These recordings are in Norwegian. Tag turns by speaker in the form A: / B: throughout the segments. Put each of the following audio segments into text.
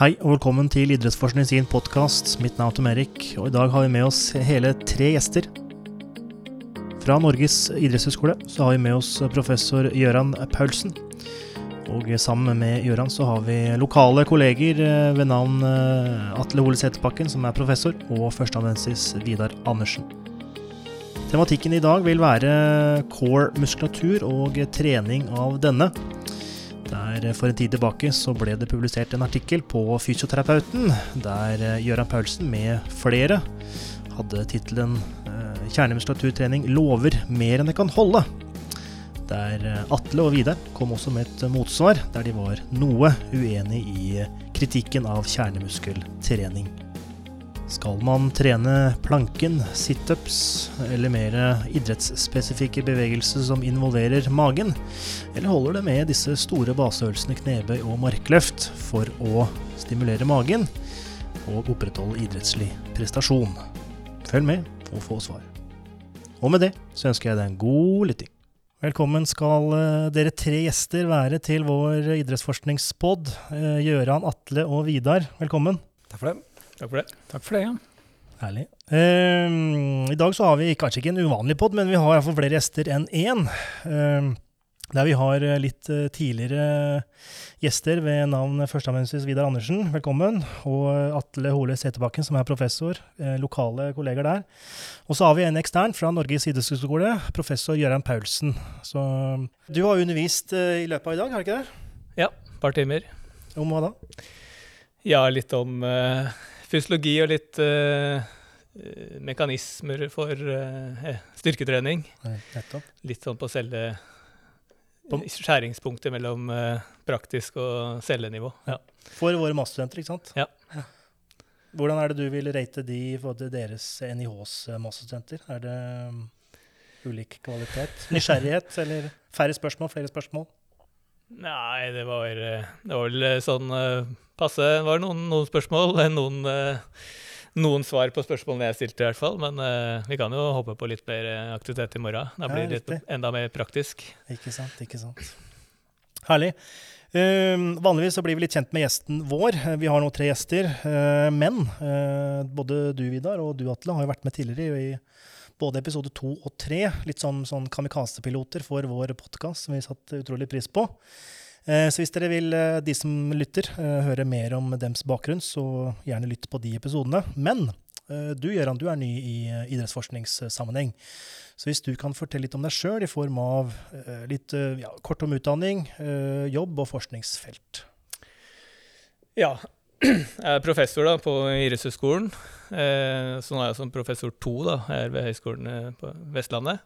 A: Hei og velkommen til Idrettsforskning sin podkast. Mitt navn er Tom Erik, og i dag har vi med oss hele tre gjester. Fra Norges idrettshøgskole har vi med oss professor Gøran Paulsen. Og sammen med Gøran så har vi lokale kolleger eh, ved navn eh, Atle Ole Seterbakken, som er professor, og førsteamanuensis Vidar Andersen. Tematikken i dag vil være core muskulatur og trening av denne. Der For en tid tilbake så ble det publisert en artikkel på Fysioterapeuten, der eh, Gøran Paulsen med flere hadde tittelen eh, 'Kjernemuskulaturtrening lover mer enn det kan holde'. Der eh, Atle og Vidar kom også med et motsvar, der de var noe uenig i kritikken av kjernemuskeltrening. Skal man trene planken, situps eller mer idrettsspesifikke bevegelser som involverer magen, eller holder det med disse store baseøvelsene knebøy og markløft for å stimulere magen og opprettholde idrettslig prestasjon? Følg med og få svar. Og med det så ønsker jeg deg en god lytting. Velkommen skal eh, dere tre gjester være til vår idrettsforskningspod. Gjøran, Gøran, Atle og Vidar, velkommen.
B: Takk for det.
C: Takk for det.
B: Takk for det, ja.
A: Herlig. Uh, I dag så har vi kanskje ikke en uvanlig pod, men vi har iallfall flere gjester enn én. Uh, der vi har litt eh, tidligere gjester ved navn førsteamanuensis Vidar Andersen, velkommen. Og Atle Hole Seterbakken, som er professor. Eh, lokale kolleger der. Og så har vi en ekstern fra Norges idrettshøgskole, professor Gøran Paulsen. Så du har undervist eh, i løpet av i dag, har du ikke det?
C: Ja, et par timer.
A: Om hva da?
C: Ja, litt om uh, fysiologi og litt uh, mekanismer for uh, styrketrening. Litt sånn på celle... Skjæringspunktet mellom praktisk og cellenivå. Ja.
A: For våre masterstudenter, ikke sant?
C: Ja.
A: Hvordan er det du vil rate de i forhold til deres NIHs masterstudenter? Er det um, ulik kvalitet? Nysgjerrighet, eller færre spørsmål, flere spørsmål?
C: Nei, det var, det var vel sånn passe. Det var noen, noen spørsmål, noen, noen, svar på spørsmålene jeg stilte, i hvert fall. Men uh, vi kan jo håpe på litt mer aktivitet i morgen. Da blir det enda mer praktisk.
A: Ikke sant, ikke sant. Herlig. Uh, vanligvis så blir vi litt kjent med gjesten vår. Vi har nå tre gjester. Uh, men både du, Vidar, og du, Atle, har jo vært med tidligere i både episode to og tre. Litt sånn, sånn kamikaze-piloter for vår podkast, som vi satte utrolig pris på. Så hvis dere vil, de som lytter, høre mer om dems bakgrunn, så gjerne lytt på de episodene. Men du Gøran, du er ny i idrettsforskningssammenheng. Så hvis du kan fortelle litt om deg sjøl i form av litt ja, kort om utdanning, jobb og forskningsfelt.
C: Ja, jeg er professor da, på Idrettshøgskolen. Så nå er jeg som professor to da, her ved Høgskolen på Vestlandet.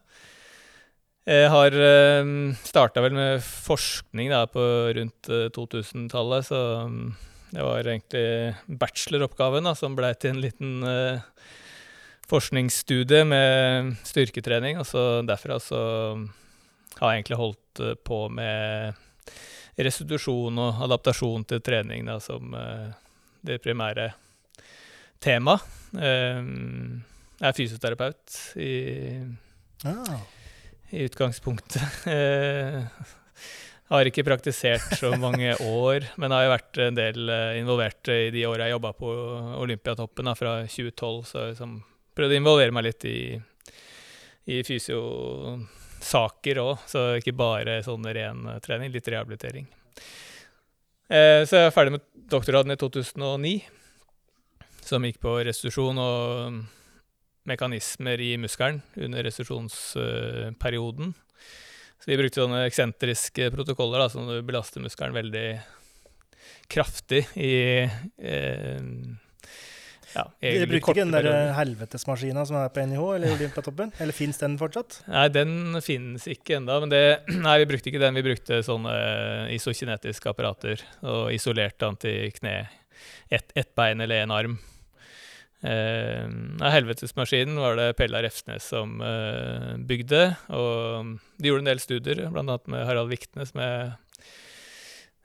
C: Jeg har uh, starta vel med forskning da, på rundt uh, 2000-tallet, så um, det var egentlig bacheloroppgaven da, som ble til en liten uh, forskningsstudie med styrketrening. Og så derfra så har jeg egentlig holdt på med restitusjon og adaptasjon til trening da, som det primære tema. jeg er fysioterapeut i
A: Ah.
C: I utgangspunktet. Jeg har ikke praktisert så mange år, men har jo vært en del involvert i de åra jeg jobba på Olympiatoppen, da, fra 2012. Så jeg liksom prøvde å involvere meg litt i, i fysiosaker òg, så ikke bare sånn ren trening, litt rehabilitering. Eh, så jeg er ferdig med doktorgraden i 2009, som gikk på restitusjon og mekanismer i muskelen under restitusjonsperioden. Så vi brukte sånne eksentriske protokoller da, som belaster muskelen veldig kraftig i eh, ja,
A: Dere brukte ikke den der helvetesmaskina som er på NIH eller Olympiatoppen? Eller fins den fortsatt?
C: Nei, den finnes ikke ennå. Men det, nei, vi brukte ikke den. Vi brukte sånne isokinetiske apparater og isolerte den til kne. Ett et bein eller én arm. Eh, Helvetesmaskinen var det Pella Refsnes som eh, bygde. Og de gjorde en del studier, bl.a. med Harald Viktne, som jeg,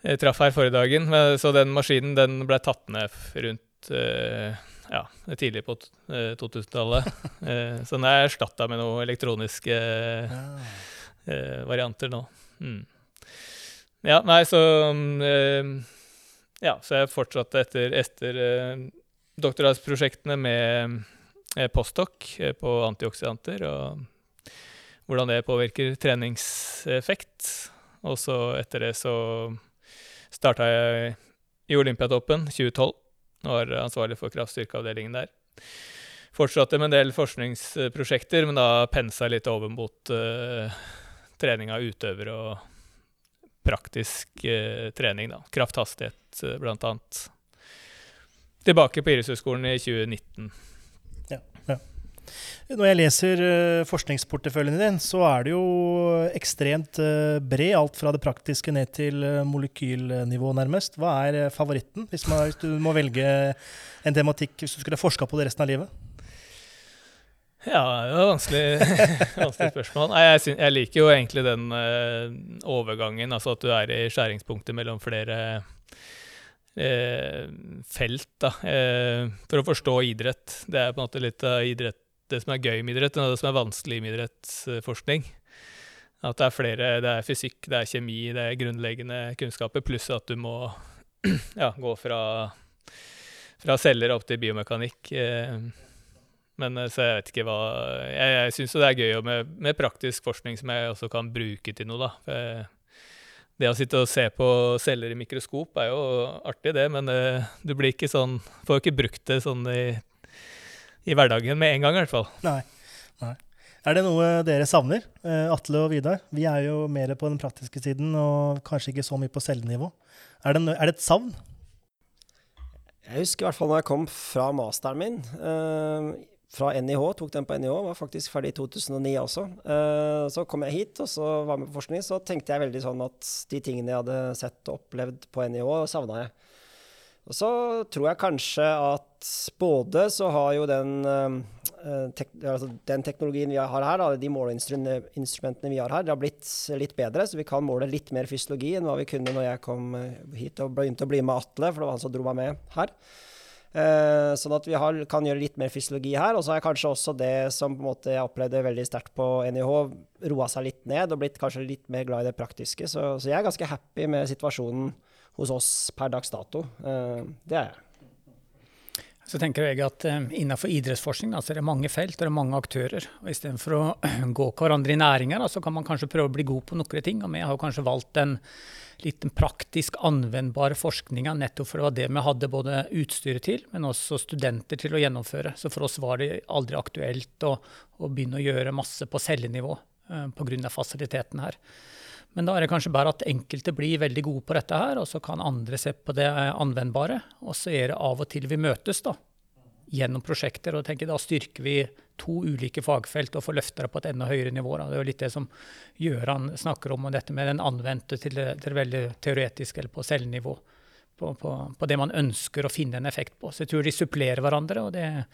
C: jeg traff her forrige dagen. Så den maskinen den ble tatt ned rundt eh, ja, tidlig på 2000-tallet. Eh, så den er erstatta med noen elektroniske eh, varianter nå. Mm. Ja, nei, så ja, så jeg fortsatte etter, etter doktorgradsprosjektene med uh, postdoc på antioksidanter, og hvordan det påvirker treningseffekt. Og så etter det så starta jeg i Olympiatoppen 2012. og Var ansvarlig for kraftstyrkeavdelingen der. Fortsatte med en del forskningsprosjekter, men da pensa litt over mot uh, trening av utøvere og praktisk uh, trening. da. Krafthastighet, uh, blant annet. Tilbake på Idrettshøgskolen i 2019.
A: Ja, ja. Når jeg leser uh, forskningsporteføljen din, så er det jo ekstremt uh, bred. Alt fra det praktiske ned til uh, molekylnivå, nærmest. Hva er favoritten, hvis, man, hvis, du må velge en tematikk hvis du skulle forska på det resten av livet?
C: Ja, det er et vanskelig, vanskelig spørsmål. Nei, jeg, synes, jeg, liker jo egentlig den overgangen, altså at du er i skjæringspunktet mellom flere felt. da, For å forstå idrett. Det er på en måte litt av idrett det som er gøy med idrett, og det som er vanskelig med idrettsforskning. At det er flere Det er fysikk, det er kjemi, det er grunnleggende kunnskaper, pluss at du må ja, gå fra, fra celler opp til biomekanikk. Eh, men eh, så jeg vet ikke hva Jeg, jeg syns det er gøy med, med, praktisk forskning som jeg også kan bruke til noe, da. Det å sitte og se på celler i mikroskop er jo artig, det, men uh, du blir ikke sånn Får ikke brukt det sånn i i hverdagen med en gang, i hvert fall.
A: Nei. Nei. Er det noe dere savner, uh, Atle og Vidar? Vi er jo mer på den praktiske siden og kanskje ikke så mye på cellenivå. Er det, er det et savn?
B: Jeg husker i hvert fall når jeg kom fra masteren min. Eh, fra NIH, tok den på NIH, var faktisk ferdig i 2009 også. Eh, så kom jeg hit og så var med på forskning. Så tenkte jeg veldig sånn at de tingene jeg hadde sett og opplevd på NIH, savna jeg. Og så tror jeg kanskje at både så har jo den, uh, tek altså den teknologien vi har her, da, de måleinstrumentene vi har her, det har blitt litt bedre. Så vi kan måle litt mer fysiologi enn hva vi kunne når jeg kom eh, hit og begynte å bli med Atle, for det var han som dro meg med her. Uh, sånn at vi har, kan gjøre litt mer fysiologi her. Og så har kanskje også det som en måte jeg opplevde veldig sterkt på NIH, roa seg litt ned og blitt kanskje litt mer glad i det praktiske. Så, så jeg er ganske happy med situasjonen hos oss per dags dato. Uh, det er jeg.
D: Så tenker jeg at um, Innenfor idrettsforskning da, så er det mange felt og det er mange aktører. og Istedenfor å gå hverandre i næringer, så kan man kanskje prøve å bli god på noen ting. og Vi har kanskje valgt den litt praktisk anvendbare forskninga nettopp for det var det vi hadde både utstyret til, men også studenter til å gjennomføre. Så for oss var det aldri aktuelt å, å begynne å gjøre masse på cellenivå uh, pga. fasiliteten her. Men da er det kanskje bare at enkelte blir veldig gode på dette her, og så kan andre se på det anvendbare. Og så er det av og til vi møtes da, gjennom prosjekter. og tenker Da styrker vi to ulike fagfelt og får løfta det på et enda høyere nivå. Da. Det er jo litt det som Gjøran snakker om, og dette med den anvendte til det, til det veldig teoretiske, eller på cellenivå. På, på, på, det man ønsker å finne en effekt på. Så jeg tror de supplerer hverandre. og det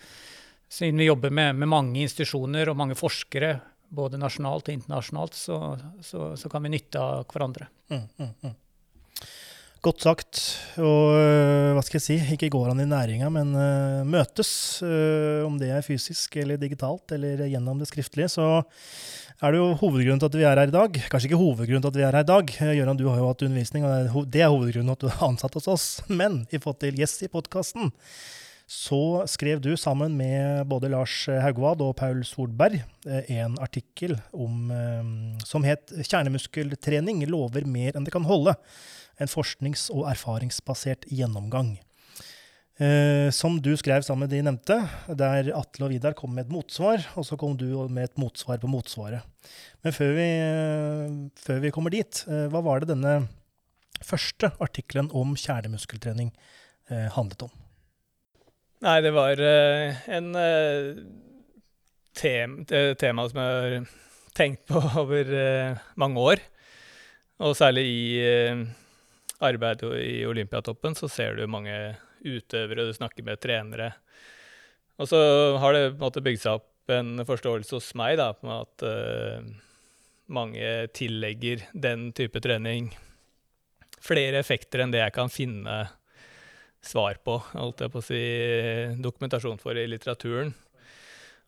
D: siden vi jobber med, med mange institusjoner og mange forskere både nasjonalt og internasjonalt, så, så, så kan vi nytte av hverandre. Mm, mm, mm.
A: Godt sagt. Og øh, hva skal jeg si, ikke går an i næringa, men uh, møtes. Uh, om det er fysisk eller digitalt eller gjennom det skriftlige, så er det jo hovedgrunnen til at vi er her i dag. Kanskje ikke hovedgrunnen til at vi er her i dag. Gøran, du har jo hatt undervisning, og det er hovedgrunnen til at du er ansatt hos oss. Men i forhold til gjest i podkasten, så skrev du sammen med både Lars Haugvad og Paul Solberg eh, en artikkel om, eh, som het 'Kjernemuskeltrening lover mer enn det kan holde'. En forsknings- og erfaringsbasert gjennomgang. Eh, som du skrev sammen med de nevnte, der Atle og Vidar kom med et motsvar, og så kom du med et motsvar på motsvaret. Men før vi, før vi kommer dit, hva var det denne første artikkelen om kjernemuskeltrening handlet om?
C: Nei, det var uh, en uh, tem tema som jeg har tenkt på over mange år. Og særlig i arbeidet i Olympiatoppen så ser du mange utøvere, du snakker med trenere. Og så har det måte bygd seg opp en forståelse hos meg da, på at mange tillegger den type trening flere effekter enn det jeg kan finne svar på, holdt jeg på å si, dokumentasjon for i litteraturen.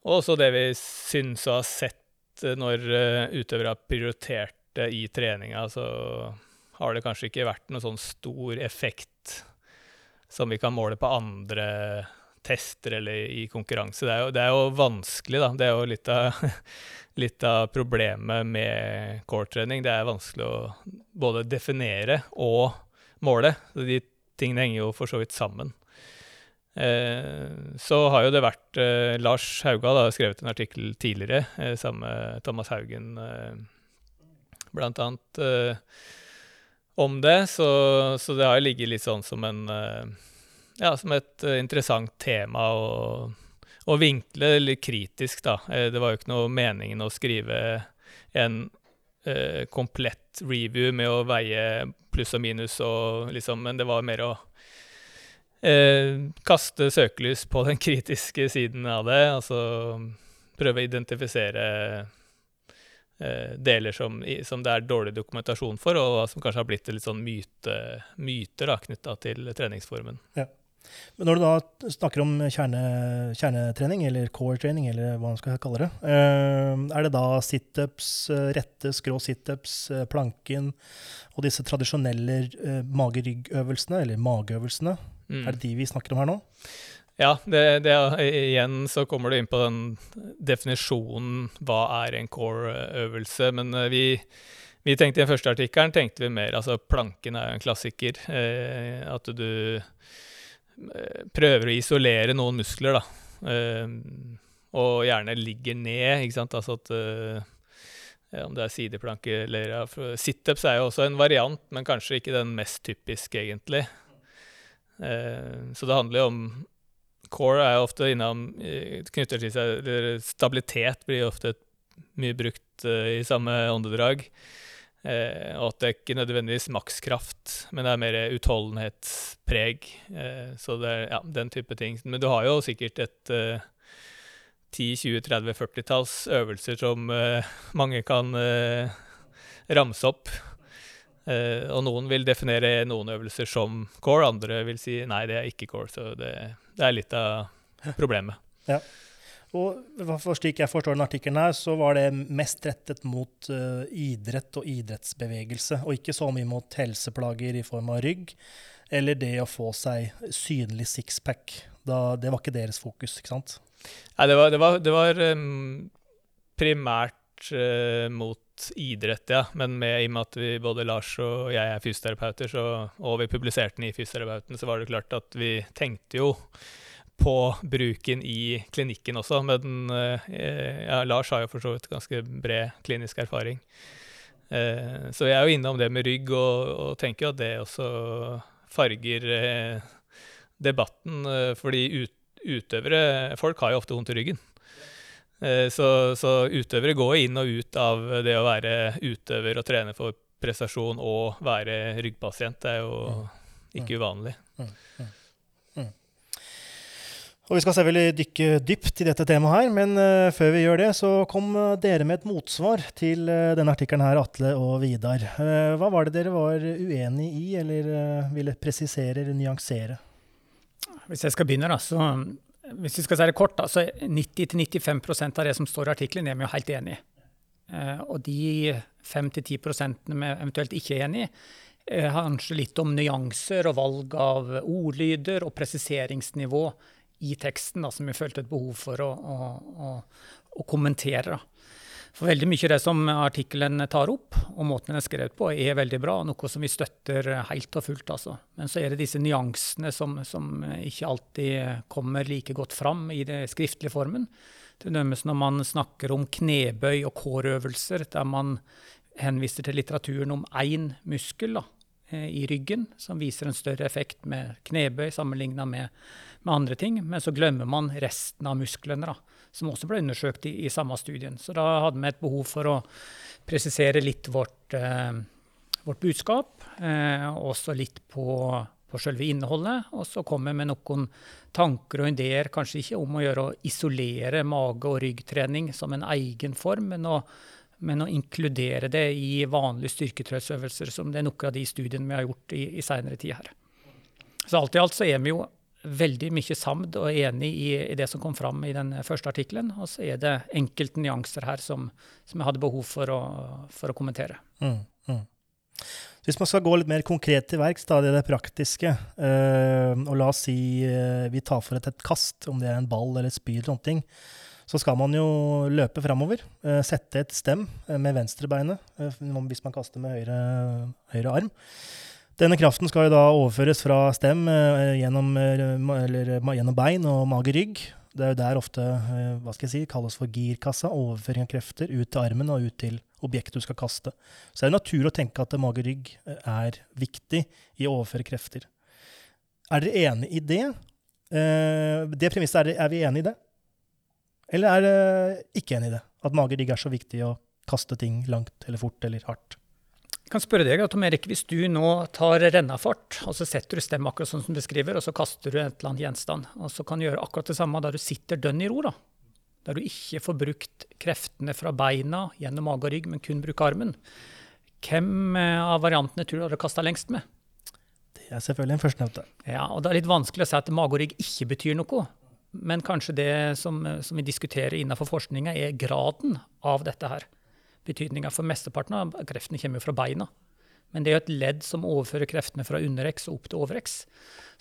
C: Og også det vi syns å ha sett når eh, utøvere har prioritert det i treninga, så har det kanskje ikke vært noen sånn stor effekt som vi kan måle på andre tester eller i konkurranse. Det er jo, det er jo vanskelig, da. Det er jo litt av, litt av problemet med core-trening. Det er vanskelig å både definere og måle. De tingene henger jo for så vidt sammen. Eh, så har jo det vært eh, Lars Hauga har skrevet en artikkel tidligere eh, sammen med Thomas Haugen, eh, blant annet, eh, om det. Så, så, det har jo ligget litt sånn som en eh, ja, som et uh, interessant tema å, å, vinkle litt kritisk, da. Uh, det var jo ikke noe meningen å skrive en eh, komplett review med å veie pluss og minus og liksom Men det var mer å kaste søkelys på den kritiske siden av det. Altså prøve å identifisere deler som, som, det er dårlig dokumentasjon for, og som kanskje har blitt litt sånn myte, myter knytta til treningsformen.
A: Ja. Men når du da snakker om kjerne, kjernetrening, eller core training, eller hva man skal kalle det, eh, er det da situps, eh, rette skrå situps, eh, planken og disse tradisjonelle mage-rygg-øvelsene, eller mageøvelsene, mm. er det de vi snakker om her nå?
C: Ja, det, det, igjen så kommer du inn på den definisjonen hva er en core-øvelse. Men vi, vi tenkte i den første artikkelen tenkte vi mer altså Planken er jo en klassiker. Eh, at du Eh, prøver å isolere noen muskler, da. Eh, og gjerne ligger ned, ikke sant. Altså at eh, om det er sideplanke eller ja, Situps er jo også en variant, men kanskje ikke den mest typiske, egentlig. så det handler jo om Core er ofte innom knytter til seg Stabilitet blir ofte mye brukt i samme åndedrag. Eh, og at det er ikke nødvendigvis makskraft, men det er mer utholdenhetspreg. Eh, så det er ja, den type ting. Men du har jo sikkert et eh, 10-20-30-40-talls øvelser som eh, mange kan eh, ramse opp. Eh, og noen vil definere noen øvelser som core, andre vil si nei, det er ikke core. Så det, det er litt av problemet.
A: Ja. Og slik jeg forstår den artikkelen her, så var det mest rettet mot uh, idrett og idrettsbevegelse, og ikke så mye mot helseplager i form av rygg, eller det å få seg synlig sixpack. Det var ikke deres fokus, ikke sant?
C: Nei, det var, det var, det var um, primært uh, mot idrett, ja. Men med, i og med at vi, både Lars og jeg er fysioterapeuter, så, og vi publiserte den i Fysioterapeuten, så var det klart at vi tenkte jo på bruken i klinikken også. Men eh, ja, Lars har jo for så vidt ganske bred klinisk erfaring. Eh, så jeg er jo innom det med rygg, og, og tenker at det også farger eh, debatten. fordi ut, utøvere Folk har jo ofte vondt i ryggen. Så, så, utøvere går inn og ut av det å være utøver og trene for prestasjon og være ryggpasient. Det er jo mm. ikke uvanlig. Mm. Mm.
A: Og Vi skal selvfølgelig dykke dypt i dette temaet, her, men uh, før vi gjør det, så kom uh, dere med et motsvar til uh, denne artikkelen her, Atle og Vidar. hva var det dere var uenig i, eller ville presisere eller nyansere?
D: Hvis jeg skal begynne, da, så hvis vi skal si det kort, da, så 90-95% av det som står i artikkelen, er vi jo helt enig i. og de 5-10 vi eventuelt ikke er enig i, handler litt om nyanser og valg av ordlyder og presiseringsnivå i teksten da, som vi følte et behov for å, å, å, å kommentere. Da. For veldig mye av det som artikkelen tar opp, og måten den er skrevet på, er veldig bra, noe som vi støtter helt og fullt. Altså. Men så er det disse nyansene som, som ikke alltid kommer like godt fram i den skriftlige formen. Til dømes når man snakker om knebøy og kårøvelser, der man henviser til litteraturen om én muskel da, eh, i ryggen, som viser en større effekt med knebøy sammenligna med med andre ting, men så glemmer man resten av musklene, da, som også ble undersøkt i, i, samme studien. Så da hadde vi et behov for å presisere litt vårt, eh, vårt budskap, eh, også litt på, på selve innholdet. Og så kom vi med noen tanker og ideer, kanskje ikke om å gjøre å isolere mage- og ryggtrening som en egen form, men å, men å inkludere det i vanlige styrketreningsøvelser, som det er noen av de studiene vi har gjort i, i seinere tid her. Så alt i alt så er vi jo veldig mye samd og enig i, i, det som kom fram i den første artikkelen. Og så er det enkelte nyanser her som, som jeg hadde behov for å, for å kommentere. Mm, mm.
A: Hvis man skal gå litt mer konkret til verks, da, det er det praktiske, uh, og la oss si uh, vi tar for et, et kast, om det er en ball eller et spyd eller noe, så skal man jo løpe framover. uh, sette et stem eh, med venstrebeinet eh, hvis man kaster med høyre, høyre arm. Denne kraften skal jo da overføres fra stem eh, gjennom, eh, eller, gjennom bein og mage-rygg. Det er jo der ofte eh, hva skal jeg si, kalles for girkassa, overføring av krefter ut til armen og ut til objektet du skal kaste. Så det er naturlig å tenke at mage-rygg eh, er viktig i å overføre krefter. Er dere enig i det? Eh, Det premisset, er, er vi enig i det? Eller er dere ikke enig i det? At mage-rygg er så viktig å kaste ting langt eller fort eller hardt?
D: Jeg kan spørre deg, Tom Erik, Hvis du nå tar rennafart, og så setter du stemmen akkurat sånn som du beskriver, og så kaster du et eller annet gjenstand, og så kan du gjøre akkurat det samme der du sitter dønn i ro, da. Der du ikke får brukt kreftene fra beina gjennom mage og rygg, men kun bruker armen. Hvem eh, av variantene tror du hadde kasta lengst med?
A: Det er selvfølgelig en førstnevnte.
D: Ja, og Det er litt vanskelig å si at mage og rygg ikke betyr noe. Men kanskje det som, som vi diskuterer innenfor forskninga, er graden av dette her. Betydninga for mesteparten av kreftene kommer jo fra beina. Men det er jo et ledd som overfører kreftene fra underx og opp til overx,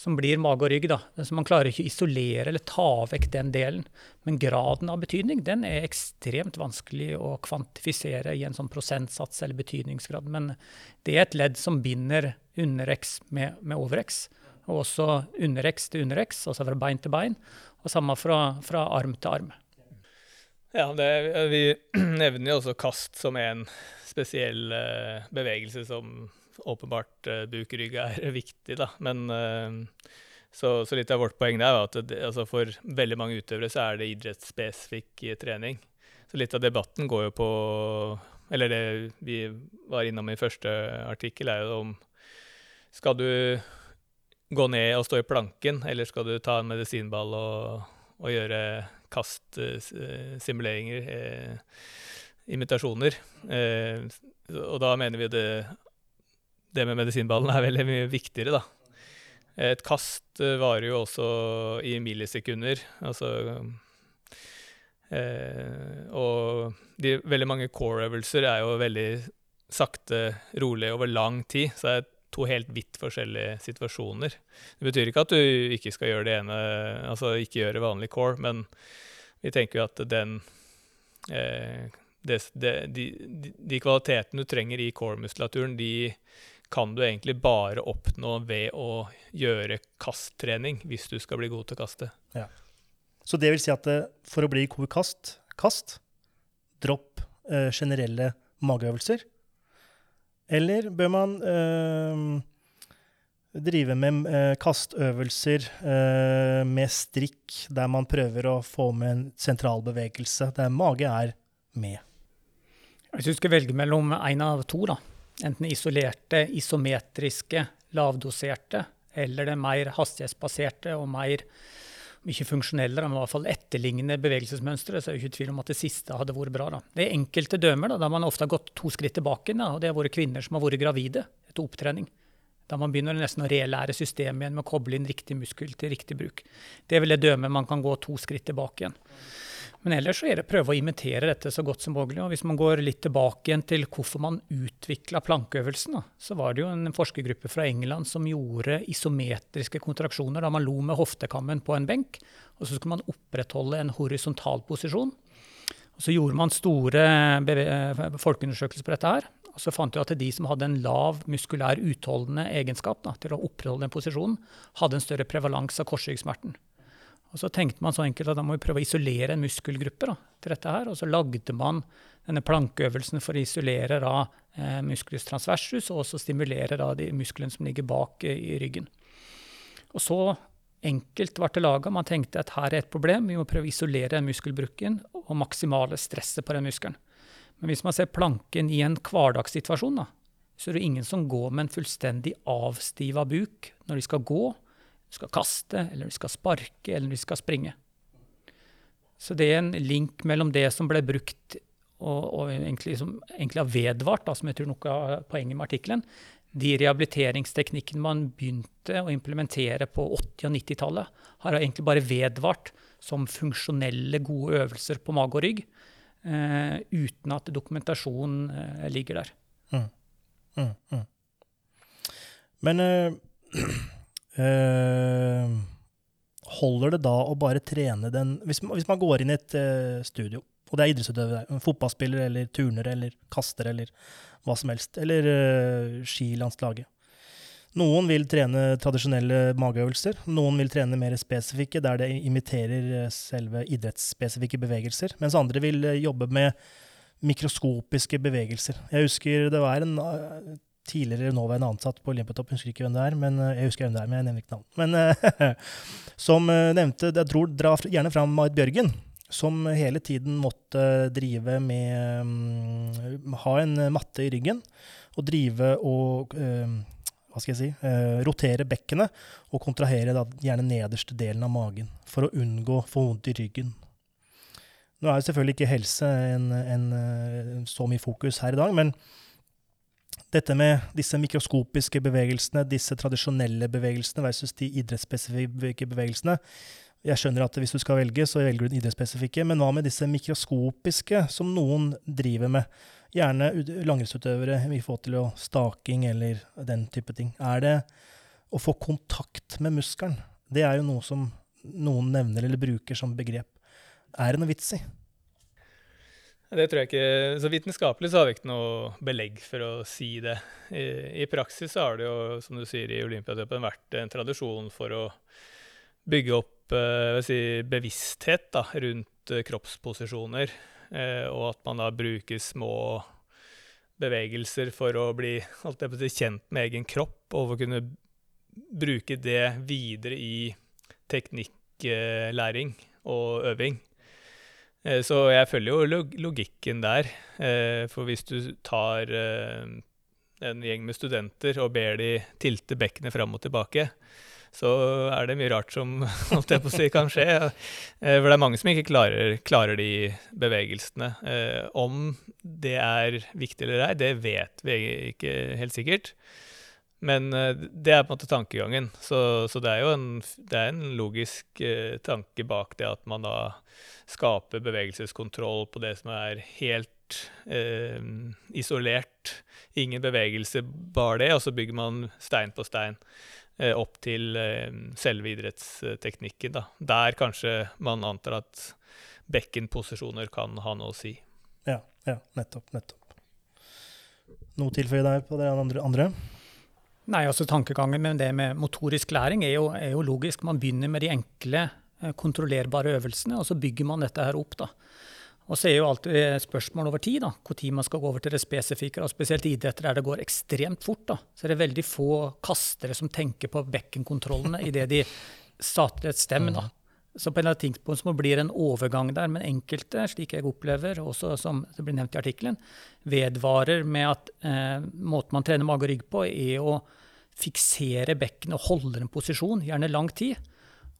D: som blir mage og rygg. da. Så man klarer ikke å isolere eller ta vekk den delen. Men graden av betydning den er ekstremt vanskelig å kvantifisere i en sånn prosentsats eller betydningsgrad. Men det er et ledd som binder underx med, med overx. Og også underx til underx, altså fra bein til bein. Og samme fra, fra arm til arm.
C: Ja, det, vi nevner jo også kast som en spesiell uh, bevegelse som åpenbart uh, bukrygg er viktig, da. Men uh, så, så litt av vårt poeng der var at det, altså for veldig mange utøvere så er det idrettsspesifikk eh, trening. Så litt av debatten går jo på Eller det vi var innom i første artikkel, er jo om Skal du gå ned og stå i planken, eller skal du ta en medisinball og, og gjøre kastsimuleringer, eh, imitasjoner? Eh, og da mener vi det, det med medisinballen er veldig mye viktigere, da. Et kast eh, varer jo også i millisekunder, altså eh, Og de, veldig mange core-øvelser er jo veldig sakte, rolig over lang tid, så det er to helt vidt forskjellige situasjoner. Det betyr ikke at du ikke skal gjøre det ene, altså ikke gjøre vanlig core, men vi tenker jo at den eh, det, det, de, de, de kvalitetene du trenger i core-muskulaturen, de kan du egentlig bare oppnå ved å gjøre kasttrening, hvis du skal bli god til å kaste.
A: Så det vil si at eh, for å bli god kast, kast dropp eh, generelle mageøvelser. Eller bør man eh, drive med eh, kastøvelser eh, med strikk, der man prøver å få med en sentral bevegelse, der mage er med?
D: Hvis du skal velge mellom én av to, da, enten isolerte, isometriske, lavdoserte, eller det mer hastighetsbaserte og mer om ikke funksjonelle, men i hvert fall etterlignende bevegelsesmønstre, så er det ikke tvil om at det siste hadde vært bra. Da. Det er enkelte dømer da, der man ofte har gått to skritt tilbake, da, og det har vært kvinner som har vært gravide etter opptrening. Da man begynner nesten å relære systemet igjen med å koble inn riktig muskel til riktig bruk. Det er vel det dømme man kan gå to skritt tilbake igjen. Men ellers så er det prøve å imitere dette så godt som mulig. Og hvis man går litt tilbake igjen til hvorfor man utvikla plankeøvelsen, da, så var det jo en forskergruppe fra England som gjorde isometriske kontraksjoner da man lo med hoftekammen på en benk. Og så skulle man opprettholde en horisontal posisjon. Og så gjorde man store folkeundersøkelser på dette her. Og så fant vi at de som hadde en lav muskulær utholdende egenskap da, til å opprettholde den posisjonen, hadde en større prevalens av korsryggsmerten. Og så tenkte man så enkelt at da må vi prøve å isolere en muskelgruppe da, til dette her. Og så lagde man denne plankeøvelsen for å isolere da, eh, musculus transversus, og også stimulere da, de musklene som ligger bak eh, i ryggen. Og så enkelt ble det laga. Man tenkte at her er et problem, vi må prøve å isolere den muskelbruken og maksimale stresset på den muskelen. Men hvis man ser planken i en hverdagssituasjon, da, så er det ingen som går med en fullstendig avstiva buk når de skal gå, skal kaste, eller du skal sparke, eller du skal springe. Så det er en link mellom det som ble brukt og, og egentlig, som egentlig har vedvart, da, som jeg tror noe av poenget med artikkelen, de rehabiliteringsteknikkene man begynte å implementere på 80- og 90-tallet, har egentlig bare vedvart som funksjonelle, gode øvelser på mage og rygg, eh, uten at dokumentasjon eh, ligger der.
A: Mm. Mm, mm. Men øh, øh, holder det da å bare trene den Hvis, hvis man går inn i et uh, studio, og det er idrettsutøvere, fotballspiller eller turner eller kaster eller hva som helst, eller uh, skilandslaget. Noen vil trene tradisjonelle mageøvelser, noen vil trene mer spesifikke, der det imiterer selve idrettsspesifikke bevegelser, mens andre vil jobbe med mikroskopiske bevegelser. Jeg husker det var en tidligere nåværende ansatt på Olympiatoppen, jeg husker ikke hvem det er, men øh, jeg husker hvem det er, men jeg nevner ikke navn. Men øh, som øh, nevnte, jeg tror dra gjerne fram Marit Bjørgen, som hele tiden måtte drive med mm, Ha en matte i ryggen og drive og hva skal jeg si, rotere bekkenet og kontrahere da, gjerne nederste delen av magen for å unngå å få vondt i ryggen. Nå er jo selvfølgelig ikke helse en, en, så mye fokus her i dag, men dette med disse mikroskopiske bevegelsene, disse tradisjonelle bevegelsene versus de idrettsspesifikke bevegelsene. Jeg skjønner at hvis du skal velge, så velger du den idrettsspesifikke, men hva med disse mikroskopiske som noen driver med? Gjerne ut- langrennsutøvere i forhold til å staking eller den type ting. Er det å få kontakt med muskelen? Det er jo noe som noen nevner eller bruker som begrep. Er det noe vits i?
C: Det tror jeg ikke, så Vitenskapelig så har vi ikke noe belegg for å si det. I, i praksis så har det jo, som du sier, i Olympiatoppen vært en tradisjon for å bygge opp eh, si, bevissthet da, rundt eh, kroppsposisjoner. Eh, og at man da bruker små bevegelser for å bli si, kjent med egen kropp, og for å kunne bruke det videre i teknikklæring og øving. Eh, Så jeg følger jo log logikken der. Eh, For hvis du tar eh, en gjeng med studenter og ber de tilte bekkenet fram og tilbake, så er det mye rart som holdt jeg på å si, kan skje. For det er mange som ikke klarer, klarer de bevegelsene. Om det er viktig eller ei, det vet vi ikke helt sikkert. Men eh, det er på en måte tankegangen. Så, så det er jo en, er en logisk eh, tanke bak det at man da skaper bevegelseskontroll på det som er helt eh, isolert. Ingen bevegelse, bare det, og så bygger man stein på stein eh, opp til eh, selve idrettsteknikken. Da. Der kanskje man antar at bekkenposisjoner kan ha noe å si.
A: Ja, ja, nettopp, nettopp. Noe å tilføye der på det andre? andre?
D: Nei, altså Tankegangen med det med motorisk læring er jo, er jo logisk. Man begynner med de enkle, eh, kontrollerbare øvelsene, og så bygger man dette her opp. da. Og så er jo alltid spørsmål over tid, da, når man skal gå over til det spesifikke. og Spesielt i idretter der det går ekstremt fort. da. Så er det veldig få kastere som tenker på bekkenkontrollene idet de starter et stem. da. Så på en eller annen tidspunkt så blir det en overgang der, men enkelte, slik jeg opplever, også som det blir nevnt i artikkelen, vedvarer med at eh, måten man trener mage og rygg på, er å fiksere bekkenet og holde en posisjon, gjerne lang tid.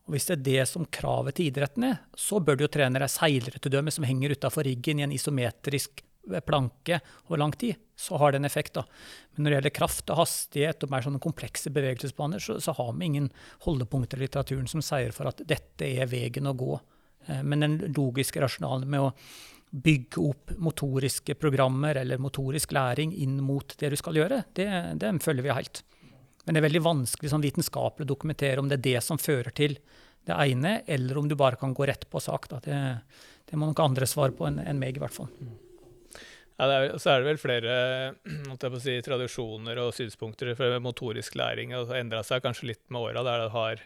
D: Og Hvis det er det som kravet til idretten er, så bør du jo trene deg seilere til dømme som henger utafor riggen i en isometrisk planke over lang tid. Så har det en effekt. da. Men når det gjelder kraft og hastighet og mer sånne komplekse bevegelsesbaner, så, så har vi ingen holdepunkter i litteraturen som sier for at dette er veien å gå. Eh, Men den logiske rasjonalen med å bygge opp motoriske programmer eller motorisk læring inn mot det du skal gjøre, det, det følger vi helt. Men det er veldig vanskelig sånn vitenskapelig å dokumentere om det er det som fører til det ene, eller om du bare kan gå rett på sak. Det, det må nok andre svare på enn enn meg, i hvert fall.
C: Ja, er, så er det vel flere si, tradisjoner og synspunkter for motorisk læring. Det har endra seg kanskje litt med åra, der det har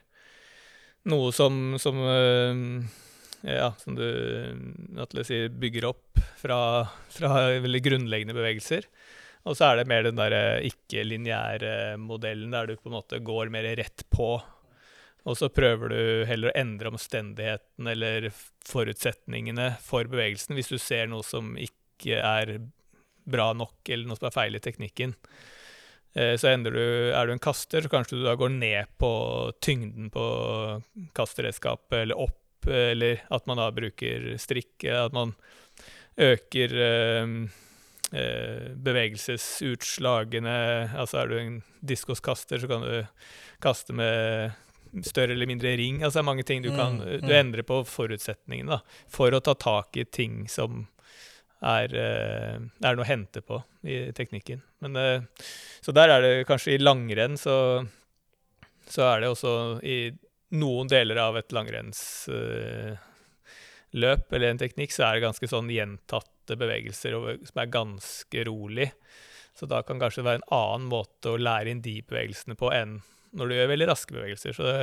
C: noe som, som øh, ja, som du Atle bygger opp fra, fra veldig grunnleggende bevegelser. Og så er det mer den der ikke-lineære modellen, der du på en måte går mer rett på. Og så prøver du heller å endre omstendigheten eller forutsetningene for bevegelsen hvis du ser noe som ikke er bra nok, eller noe som er feil i teknikken. Eh, Så du, er du en kaster, så kanskje du da går ned på tyngden på kasteredskapet, eller opp, eller at man da bruker strikk, at man øker eh, eh, bevegelsesutslagene. Altså er du en diskoskaster, så kan du kaste med større eller mindre ring. Altså det er mange ting du kan
A: Mm,
C: Du
A: mm.
C: endrer på forutsetningene da, for å ta tak i ting som er, eh, er noe å hente på i teknikken. Men, eh, så der er det kanskje i langrenn så, så er det også i noen deler av et langrennsløp eller en teknikk, så er det ganske sånn gjentatte bevegelser som er ganske rolig. Så da kan kanskje det være en annen måte å lære inn de bevegelsene på enn når du gjør veldig raske bevegelser. Det,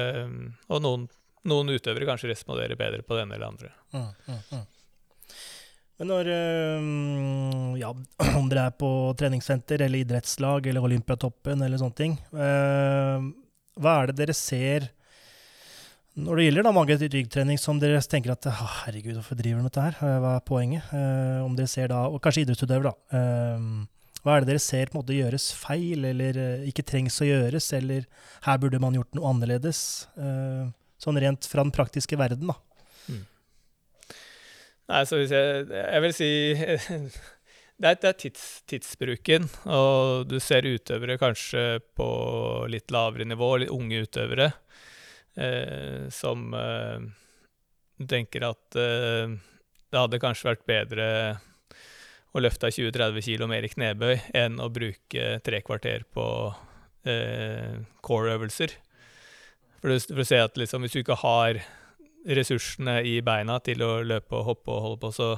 C: og noen, noen, utøvere kanskje responderer bedre på den eller andre. Mm, mm, mm.
A: Men når Ja, om dere er på treningssenter eller idrettslag eller Olympiatoppen eller sånne ting, hva er det dere ser når det gjelder da mange ryggtrening som dere tenker at herregud, hvorfor driver de med dette her? Hva er poenget? om dere ser da, Og kanskje idrettsutøver, da. hva er det dere ser på en måte gjøres feil, eller ikke trengs å gjøres, eller her burde man gjort noe annerledes? sånn rent fra den praktiske verden, da.
C: Nei, så hvis jeg, jeg vil si det er, det er tids, tidsbruken. Og du ser utøvere kanskje på litt lavere nivå, litt unge utøvere, eh, som eh, tenker at eh, det hadde kanskje vært bedre å løfte 20-30 kg mer i knebøy enn å bruke tre kvarter på eh, core-øvelser. For for å se at liksom, hvis du ikke har ressursene i beina til å løpe og hoppe og holde på, så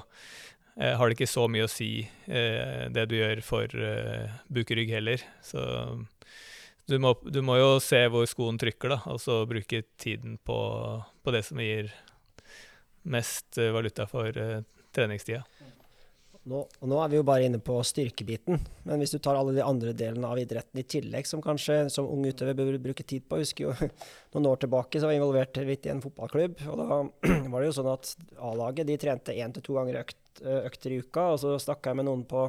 C: eh, har det ikke så mye å si eh, det du gjør for eh, bukrygg heller. Så du må, du må, jo se hvor skoen trykker, da, og så bruke tiden på, på det som gir mest eh, valuta for eh, treningstida.
B: Nå, og nå er vi jo bare inne på styrkebiten, men hvis du tar alle de andre delene av idretten i tillegg, som kanskje som ung utøver bør bruke tid på Jeg husker jo noen år tilbake så var jeg involvert litt i en fotballklubb. og Da var det jo sånn at A-laget de trente én til to ganger økt, økter i uka. og Så snakka jeg med noen på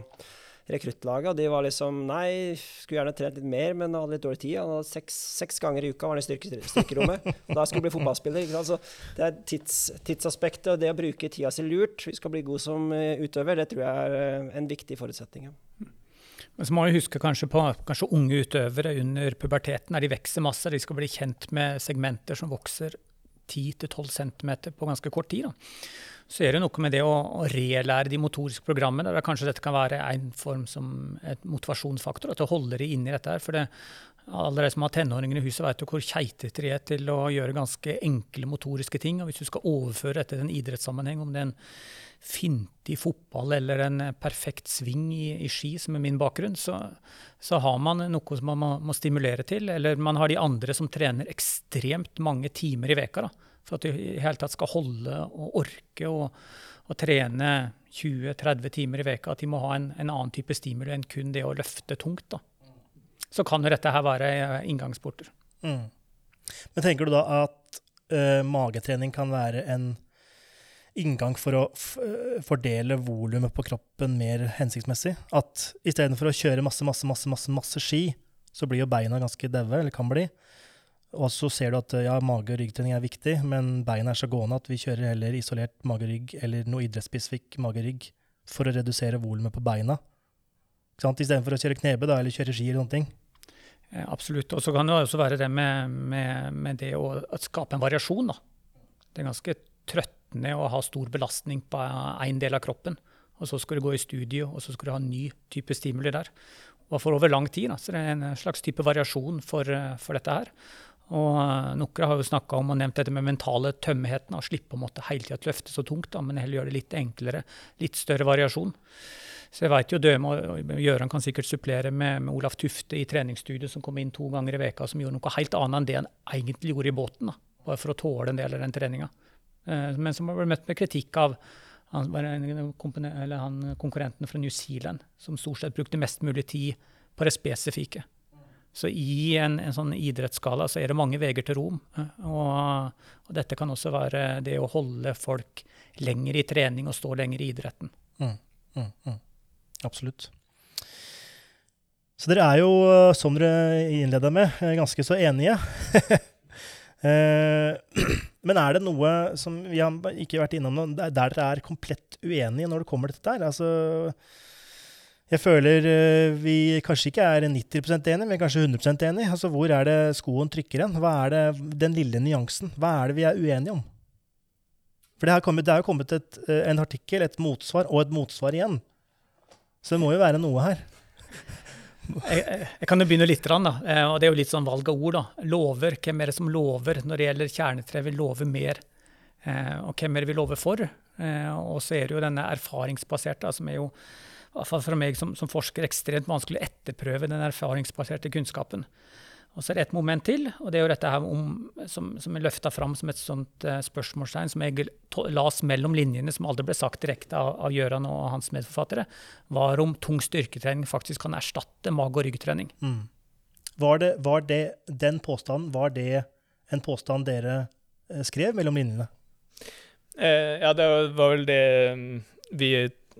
B: rekruttlaget, og de var liksom Nei, skulle gjerne trent litt mer, men hadde litt dårlig tid. Han hadde seks, seks ganger i uka var han i styrke, styrkerommet. og da skulle han bli fotballspiller. Ikke sant? Så det er tids, tidsaspektet og det å bruke tida si lurt. Vi skal bli gode som eh, utøver. Det tror jeg er eh, en viktig forutsetning.
D: Men så må vi huske kanskje på kanskje unge utøvere under puberteten. De vokser masse. De skal bli kjent med segmenter som vokser 10-12 cm på ganske kort tid. Da så er det noe med det å, å relære de motoriske programmene. Der kanskje dette kan være en form som et motivasjonsfaktor, at du holder de inni dette. her, for det, alle de som har tenåringer i huset, vet jo hvor keitete de er til å gjøre ganske enkle motoriske ting. og Hvis du skal overføre dette til en idrettssammenheng, om det er en finte i fotball eller en perfekt sving i, i ski, som er min bakgrunn, så, så, har man noe som man må, må, stimulere til. Eller man har de andre som trener ekstremt mange timer i veka. da for at du i hele tatt skal holde og orke å, trene 20-30 timer i veka, at de må ha en, en, annen type stimuli enn kun det å løfte tungt. Da. Så kan jo dette her være eh, inngangsporter. Mm.
A: Men tenker du da at uh, magetrening kan være en inngang for å eh, fordele volumet på kroppen mer hensiktsmessig? At istedenfor å kjøre masse, masse, masse, masse, masse ski, så blir jo beina ganske daue, eller kan bli. Og så ser du at ja, mage- og ryggtrening er viktig, men beina er så gående at vi kjører heller isolert mage-rygg eller noe idrettsspesifikk mage-rygg for å redusere volumet på beina. Istedenfor å kjøre knebe da, eller kjøre ski eller noen ting.
D: Absolutt. Og så kan det også være det med, med, med det å, skape en variasjon. Da. Det er ganske trøttende å ha stor belastning på én del av kroppen. Og så skal du gå i studio, og så skal du ha en ny type stimuli der. Og for over lang tid. Da. Så det er en slags type variasjon for, for dette her. Og eh, Noen har jo snakka om og nevnt dette med mentale tømmeheten. Å slippe å måtte hele tida løfte så tungt, da, men heller gjøre det litt enklere. Litt større variasjon. Så jeg vet jo Døme og Gjøran kan sikkert supplere med, med Olaf Tufte i treningsstudiet, som kom inn to ganger i veka, som gjorde noe helt annet enn det han egentlig gjorde i båten. da, Bare for å tåle en del av den treninga. Eh, men som ble møtt med kritikk av han, han konkurrenten fra New Zealand, som stort sett brukte mest mulig tid på det spesifikke. Så i en, en, sånn idrettsskala så er det mange veier til Rom. Og, og, dette kan også være det å holde folk lenger i trening og stå lenger i idretten. Mm, mm,
A: mm. Absolutt. Så dere er jo, som dere innleda med, ganske så enige. Eh, men er det noe som vi har ikke vært innom der dere er komplett uenige når det kommer til dette? Altså, jeg føler uh, vi kanskje ikke er 90% enige, men kanskje 100% enige. Altså, hvor er det skoen trykker hen? Hva er det, den lille nyansen? Hva er det vi er uenige om? For det, kommet, det er jo kommet et, eh, en artikkel, et motsvar og et motsvar igjen. Så det må jo være noe her.
D: Jeg, jeg, kan jo begynne litt, da. Eh, og det er jo litt sånn valg av ord. da. Lover. Hvem er det som lover når det gjelder kjernetre? vil love mer. Eh, og hvem er det vi lover for? Og så er det jo denne erfaringsbaserte, som er jo, fall for meg som, som forsker, ekstremt vanskelig å etterprøve den erfaringsbaserte kunnskapen. Og så er det et moment til, og det er jo dette her om, som, som er løfta fram som et sånt uh, spørsmålstegn som jeg las mellom linjene, som aldri ble sagt direkte av, av Gjøran og hans medforfattere, var om tung styrketrening faktisk kan erstatte mage- og ryggtrening. Mm.
A: Var, det, var det, den påstanden var det en påstand dere uh, skrev mellom linjene?
C: Eh, ja, det var vel det mm, vi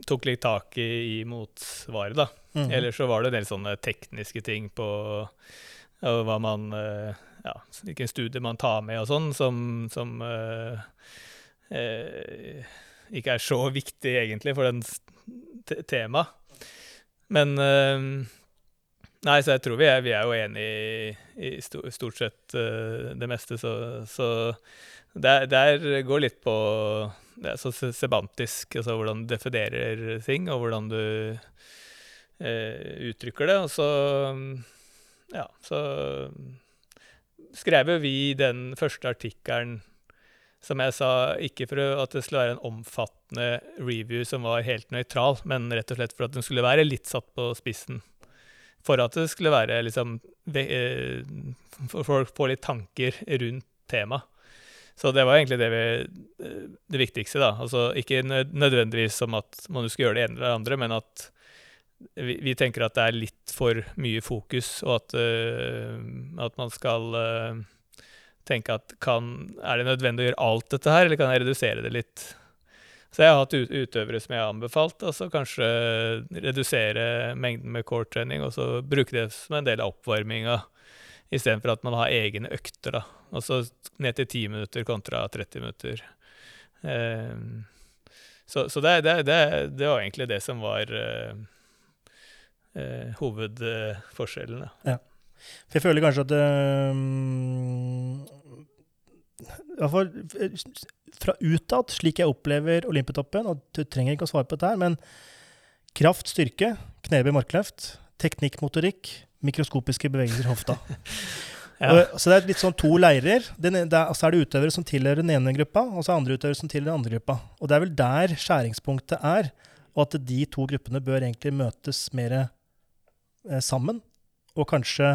C: tok litt tak i i motsvaret, da. Mm. Ellers så var det en del sånne tekniske ting på og hva man eh, ja, hvilken studie man tar med og sånn, som, som uh, uh, ikke er så viktig egentlig for den temaet. Men uh, Nei, så jeg tror vi er, vi er jo enige i, i stort sett det meste, så, så der, der, går litt på Det er så semantisk, altså hvordan du definerer ting, og hvordan du uttrykker det. Og så ja, så skrev vi den første artikkelen, som jeg sa, ikke for at det skulle være en omfattende review som var helt nøytral, men rett og slett for at den skulle være litt satt på spissen. For at det skulle være liksom eh, For folk får litt tanker rundt temaet. Så det var egentlig det, vi, eh, det viktigste, da. Altså ikke nødvendigvis som at man skal gjøre det ene eller det andre, men at vi, vi, tenker at det er litt for mye fokus, og at, uh, at man skal uh, tenke at kan, er det nødvendig å gjøre alt dette her, eller kan jeg redusere det litt? Så jeg har hatt utøvere som jeg har anbefalt, altså kanskje redusere mengden med core-trening, og så bruke det som en del av oppvarminga, istedenfor at man har egne økter. da. Altså ned til 10 minutter kontra 30 minutter. Um, så, så det, det, det, det, var egentlig det som var uh, eh, hovedforskjellene.
A: Ja. For jeg føler kanskje at um, I hvert fall fra utad, slik jeg opplever Olympiatoppen, og du trenger ikke å svare på dette her, men kraft, styrke, knebøy, markløft, teknikk, motorikk, mikroskopiske bevegelser i hofta. ja. og, så det er litt sånn to leirer. Den, der, altså er det utøvere som tilhører den ene gruppa, og så er det andre utøvere som tilhører den andre gruppa. Og det er vel der skjæringspunktet er, og at de to gruppene bør egentlig møtes mer Eh, sammen. Og kanskje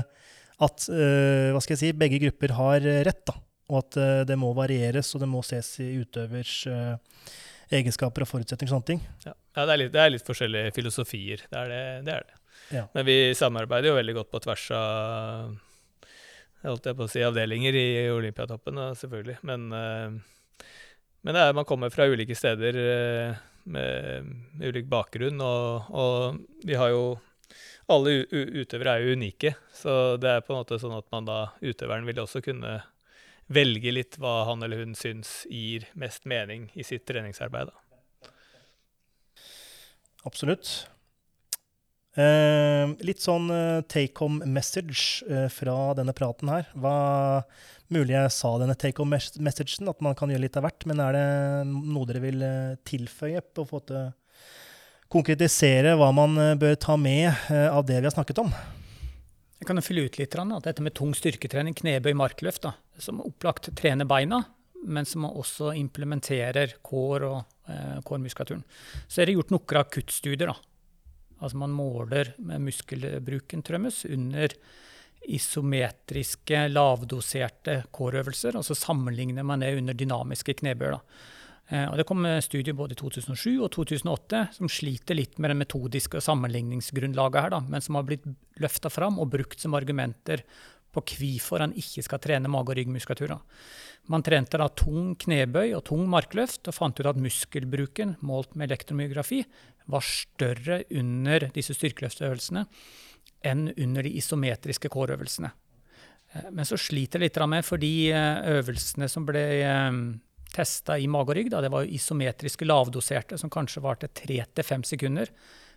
A: at eh, hva skal jeg si, begge grupper har eh, rett. da, Og at det må varieres, og det må ses i utøvers egenskaper og forutsetninger og sånne ting.
C: Ja, ja det, er litt, det, er litt, forskjellige filosofier. Det er det. det, er det. Ja. Men vi samarbeider jo veldig godt på tvers av holdt jeg på å si, avdelinger i Olympiatoppen, selvfølgelig. Men, men er, man kommer fra ulike steder med, med ulik bakgrunn, og, og vi har jo alle utøvere er jo unike, så det er på en måte sånn at man da, utøveren vil også kunne velge litt hva han eller hun syns gir mest mening i sitt treningsarbeid. Da.
A: Absolutt. Eh, litt sånn uh, take home message uh, fra denne praten her. Hva Mulig jeg sa denne take home messagen, at man kan gjøre litt av hvert, men er det noe dere vil tilføye på å få til konkretisere hva man eh, bør ta med eh, av det vi har snakket om.
D: Jeg kan jo fylle ut litt. at Dette med tung styrketrening, knebøy, markløft, da, som opplagt trener beina, men som også implementerer kår og eh, core-muskulaturen. Så er det gjort noen akuttstudier. da. Altså Man måler muskelbruken trømmes under isometriske, lavdoserte core-øvelser, og så sammenligner man det under dynamiske knebøyer. Eh, og det kom studier både i 2007 og 2008 som sliter litt med det metodiske sammenligningsgrunnlaget her, da, men som har blitt løfta fram og brukt som argumenter på hvorfor han ikke skal trene mage- og ryggmuskulatur. Man trente da tung knebøy og tung markløft og fant ut at muskelbruken målt med elektromyografi var større under disse styrkeløftøvelsene enn under de isometriske core-øvelsene. Eh, men så sliter jeg litt med for de eh, øvelsene som ble testa i mage og rygg. Da. Det var isometriske lavdoserte som kanskje varte tre til fem sekunder.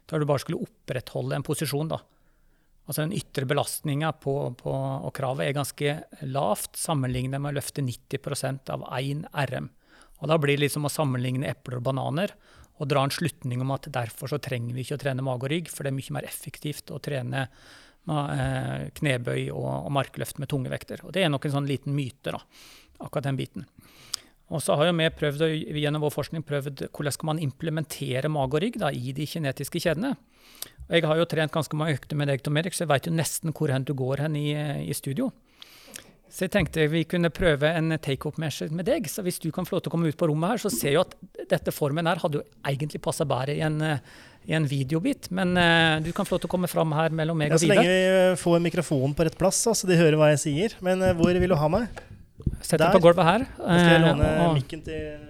D: Da du bare skulle opprettholde en posisjon. da. Altså Den ytre belastninga og kravet er ganske lavt sammenlignet med å løfte 90% av én RM. Og Da blir det liksom å sammenligne epler og bananer og dra en slutning om at derfor så trenger vi ikke å trene mage og rygg, for det er mye mer effektivt å trene eh, knebøy og markløft med tunge vekter. Og Det er nok en sånn liten myte, da, akkurat den biten. Og så har jo vi prøvd, gjennom vår forskning prøvd hvordan skal man implementere mage og rygg da, i de kinetiske kjedene. Og jeg har jo trent ganske mange økter med deg, Tom Erik, så jeg veit jo nesten hvor hen du går hen i, i studio. Så jeg tenkte vi kunne prøve en take-up-measure med deg. Så hvis du kan få lov til å komme ut på rommet her, så ser jeg at dette formen her hadde jo egentlig passa bedre i en, i en videobit. Men uh, du kan få lov til å komme fram her mellom meg
A: ja,
D: og Vidar.
A: Så lenge vi får mikrofonen på rett plass, så altså, de hører hva jeg sier. Men uh, hvor vil du ha meg?
D: Sett deg på gulvet her.
A: Uh, skal jeg låne mikken til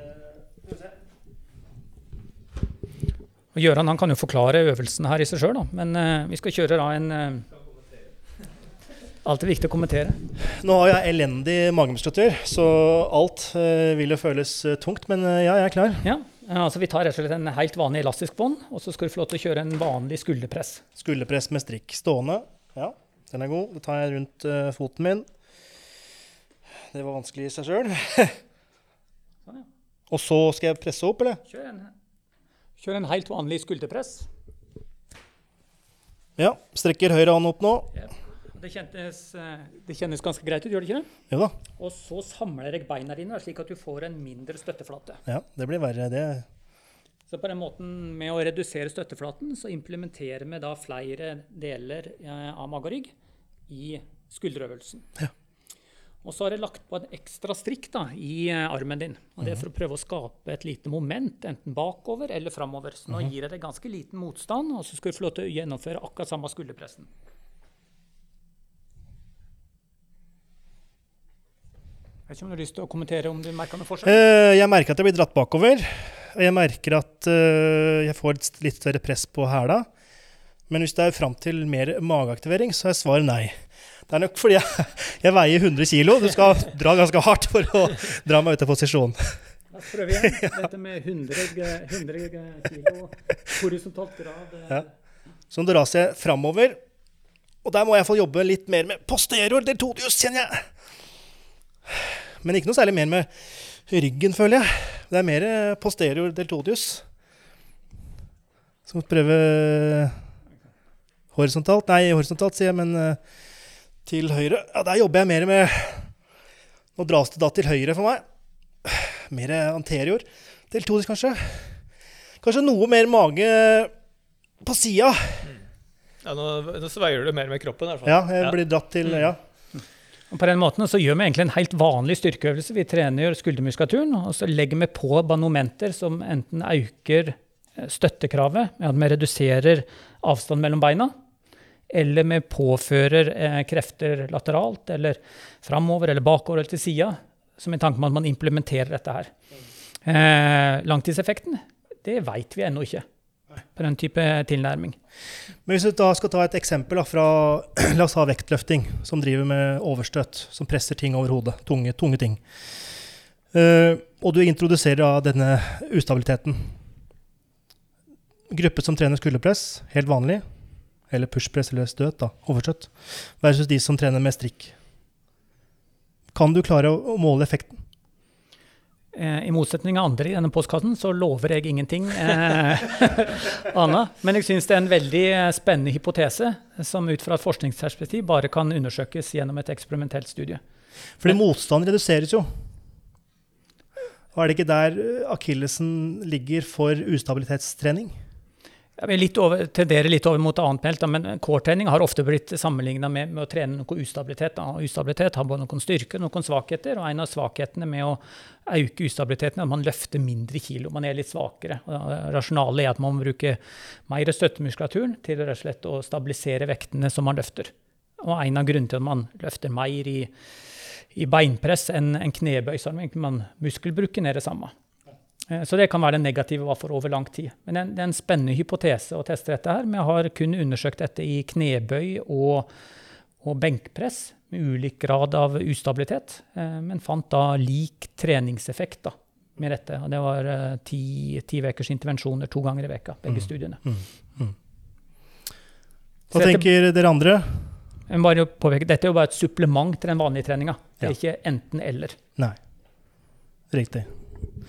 D: og Gøran han kan jo forklare øvelsen her i seg sjøl, men vi skal kjøre da en Alltid viktig å kommentere.
A: Nå har jeg elendig magemuskulatur, så alt uh, vil jo føles uh, tungt. Men uh, ja, jeg er klar.
D: Ja, altså Vi tar rett og slett en helt vanlig elastisk bånd, og så skal du få lov til å kjøre en vanlig skulderpress.
A: Skulderpress med strikk. Stående. Ja, den er god. Det tar jeg rundt foten min. Det var vanskelig i seg sjøl. sånn, ja. Og så skal jeg presse opp, eller?
D: Kjør en, kjør en helt vanlig skulderpress.
A: Ja. Strekker høyre hånd opp nå.
D: Ja. Det, kjentes, eh, det kjennes ganske greit ut, gjør det ikke det?
A: Jo da.
D: Og så samler jeg beina dine slik at du får en mindre støtteflate.
A: Ja, det blir verre, det.
D: Så på den måten, med å redusere støtteflaten, så implementerer vi da flere deler eh, av mage og rygg i skulderøvelsen.
A: Ja.
D: Og så har jeg lagt på en ekstra strikk da, i eh, armen din. og Det er for å prøve å skape et lite moment, enten bakover eller framover. Så nå mhm. gir jeg deg ganske liten motstand, og så skal du få lov til å gjennomføre akkurat samme skulderpressen. Jeg vet ikke om du har lyst til å kommentere om du merker noe forskjell?
A: Uh, jeg merker at jeg blir dratt bakover. Og jeg merker at uh, jeg får litt større press på hæla. Men hvis det er fram til mer mageaktivering, så er svaret nei. Det er nok fordi jeg, jeg veier 100 kg. Du skal dra ganske hardt for å dra meg ut av posisjon.
D: La oss prøve igjen. Dette med 100, 100 kg horisontalt grad. Eh. Ja.
A: Så nå dras jeg framover. Og der må jeg få jobbe litt mer med posterior deltodius, kjenner jeg. Men ikke noe særlig mer med ryggen, føler jeg. Det er mer posterior deltodius. Så må prøve horisontalt. Nei, horisontalt, sier jeg, men uh, til høyre. Ja, der jobber jeg mer med Nå dras det da til høyre for meg. Mer anterior. Deltodius, kanskje. Kanskje noe mer mage på sida.
C: Ja, nå, nå sveier du mer med kroppen. i hvert fall.
A: Ja, jeg blir dratt til ja.
D: Og på den måten så gjør vi egentlig en helt vanlig styrkeøvelse. Vi trener skuldermuskulaturen, og så legger vi på banomenter som enten øker eh, støttekravet med at vi reduserer avstand mellom beina, eller vi påfører eh, krefter lateralt eller framover eller bakover eller til sida, som en tanke med at man implementerer dette her. Eh, langtidseffekten, det veit vi ennå ikke på den type tilnærming.
A: Men Hvis du da skal ta et eksempel da, fra la oss ha vektløfting, som driver med overstøt, som presser ting over hodet, tunge, tunge ting, uh, og du introduserer da denne ustabiliteten Gruppe som trener skulderpress, helt vanlig, eller pushpress eller støt, da, overstøt, versus de som trener med strikk. Kan du klare å måle effekten?
D: Eh, I motsetning av andre i denne postkassen, så lover jeg ingenting eh, Anna. Men jeg syns det er en veldig eh, spennende hypotese, som ut fra et forskningsperspektiv bare kan undersøkes gjennom et eksperimentelt studie.
A: Fordi motstand reduseres jo. Og er det ikke der eh, akillesen ligger for ustabilitetstrening?
D: Jeg vil litt over, tendere litt over mot annet pelt, men core-trening har ofte blitt sammenligna med, med, å trene noe ustabilitet. Da. Ustabilitet har både noen styrker noen svakheter. og En av svakhetene med å øke ustabiliteten er at man løfter mindre kilo. Man er litt svakere. Rasjonalet er at man må bruke mer støttemuskulaturen til rett og slett å stabilisere vektene som man løfter. Og En av grunnene til at man løfter mer i, i beinpress enn en knebøy, så er muskelbruken er det samme. Eh, så det kan være det negative for over lang tid. Men det er, en, spennende hypotese å teste dette her. Vi har kun undersøkt dette i knebøy og, og benkpress med ulik grad av ustabilitet, eh, men fant da lik treningseffekt da, med dette. Og det var eh, ti, ti ukers intervensjoner to ganger i veka, begge mm. studiene. Mm. Mm.
A: Hva tenker dere andre?
D: Dette er jo bare et supplement til den vanlige treninga. Det er ikke enten-eller.
A: Nei, riktig.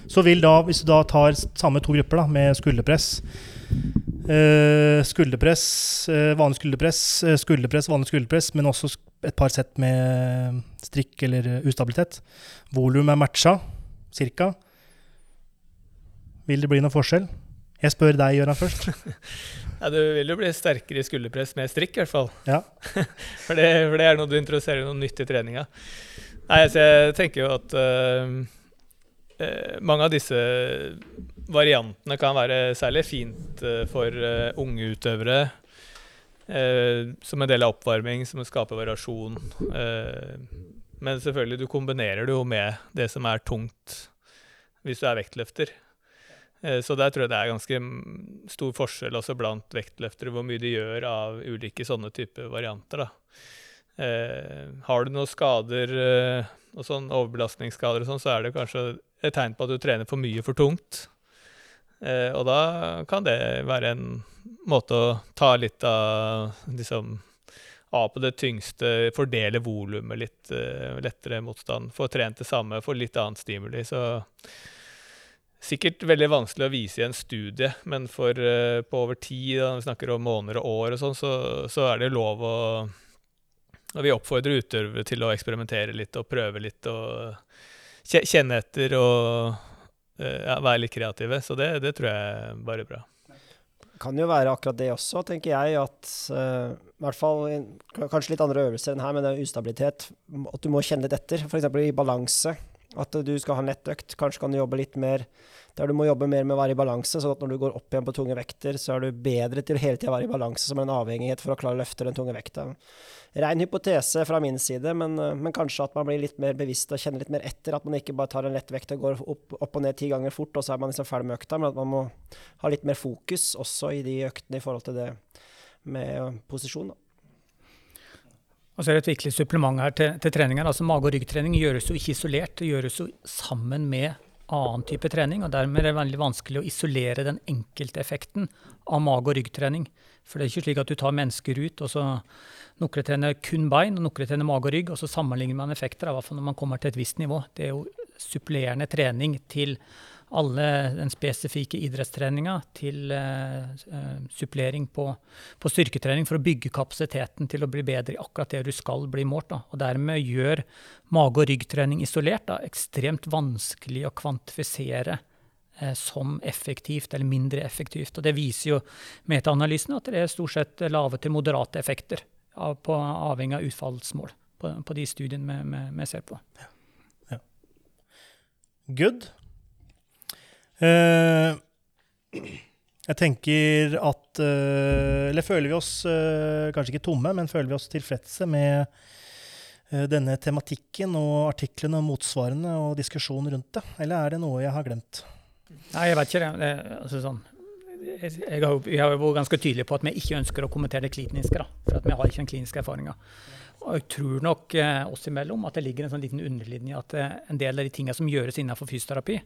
A: Så vil da, hvis du da tar samme to grupper da, med skulderpress eh, Skulderpress, eh, vanlig skulderpress, eh, skulderpress, vanlig skulderpress, men også et par sett med strikk eller ustabilitet. Volum er matcha, cirka. Vil det bli noen forskjell? Jeg spør deg, Gøran, først.
C: ja, du vil jo bli sterkere i skulderpress med strikk, i hvert fall.
A: Ja.
C: for, det, for, det, er noe du introduserer noe nytt i treninga. Nei, så jeg tenker jo at uh, mange av disse variantene kan være særlig fint uh, for unge utøvere. som en del av oppvarming, som skaper variasjon. men selvfølgelig, du kombinerer det jo med det som er tungt, hvis du er vektløfter. Eh, så der tror jeg det er ganske stor forskjell også blant vektløftere, hvor mye de gjør av ulike sånne typer varianter. Eh, har du noen skader, eh, og sånn overbelastningsskader, og sånn, så er det kanskje et tegn på at du trener for mye for tungt. Eh, og da kan det være en måte å ta litt av liksom, av på det tyngste, fordele volumet litt eh, lettere motstand. Få trent det samme, få litt annet stimuli. Så Sikkert veldig vanskelig å vise i en studie, men for eh, på over tid, da vi snakker om måneder og år og sånn, så, så, er det lov å Og vi oppfordrer utøvere til å eksperimentere litt og prøve litt og kjenne etter og uh, ja, være litt kreative. Så det, det, tror jeg er bare bra.
B: Det kan jo være akkurat det også, tenker jeg. At uh, i hvert fall kanskje litt andre øvelser enn her, men det er ustabilitet. At du må kjenne litt etter. F.eks. i balanse at du skal ha nettøkt. Kanskje kan du jobbe litt mer der du må jobbe mer med å være i balanse, sånn at når du går opp igjen på tunge vekter, så er du bedre til hele tida å være i balanse, som en avhengighet for å klare å løfte den tunge vekta. Rein hypotese fra min side, men, men, kanskje at man blir litt mer bevisst og kjenner litt mer etter. At man ikke bare tar en lett vekt og går opp, opp og ned ti ganger fort, og så er man liksom ferdig med økta, men at man må ha litt mer fokus også i de øktene i forhold til det med posisjon. da.
D: Og så er det et viktig supplement her til, til treninger. Altså Mage- og ryggtrening gjøres jo ikke isolert, det gjøres jo sammen med annen type trening. og Dermed er det veldig vanskelig å isolere den enkelte effekten av mage- og ryggtrening. For det er ikke slik at du tar mennesker ut, og så noen trener kun bein, og noen trener mage og rygg, og så sammenligner man effekter, i hvert fall når man kommer til et visst nivå. Det er jo supplerende trening til alle den spesifikke idrettstreninga til uh, supplering på, på, styrketrening for å bygge kapasiteten til å bli bedre i akkurat det du skal bli målt. Da. Og dermed gjør mage- og ryggtrening isolert da, ekstremt vanskelig å kvantifisere uh, som effektivt eller mindre effektivt. Og det viser jo metaanalysene at det er stort sett lave til moderate effekter av, på, avhengig av utfallsmål på, på de studiene vi ser på. Ja. Ja.
A: Good. Uh, jeg tenker at uh, Eller føler vi oss uh, kanskje ikke tomme, men føler vi oss tilfredse med denne tematikken og artiklene og motsvarene og diskusjonen rundt det? Eller er det noe jeg har glemt?
D: Nei, jeg vet ikke det. det altså sånn. jeg, har, jeg, har, vært ganske tydelig på at vi ikke ønsker å kommentere det kliniske. Da, for vi har ikke den kliniske erfaringa. Og jeg tror nok eh, oss imellom at det ligger en sånn liten underlinje at eh, en del av de tingene som gjøres innenfor fysioterapi,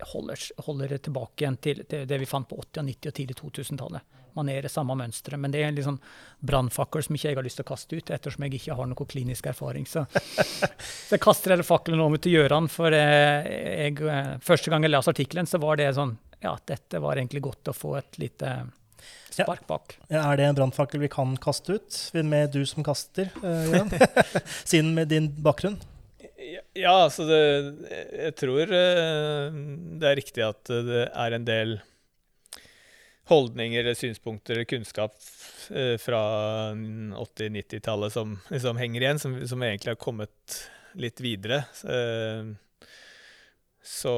D: holder, holder tilbake igjen til, til, det vi fant på 80-, 90- og tidlig 2000-tallet. Man er i samme mønsteret. Men det er en liksom brannfakkel som ikke jeg har lyst til å kaste ut, ettersom jeg ikke har noe klinisk erfaring. Så, så jeg kaster hele fakkelen over til Gøran. For jeg, første gang jeg leste artikkelen, så var det sånn Ja, dette var egentlig godt å få et lite spark bak.
A: Ja, er det en brannfakkel vi kan kaste ut, med du som kaster, uh, Siden med din bakgrunn?
C: Ja, altså det, Jeg tror eh, det er riktig at det er en del holdninger, synspunkter, kunnskap eh, fra 80-90-tallet som liksom henger igjen, som, som, egentlig har kommet litt videre. Eh, så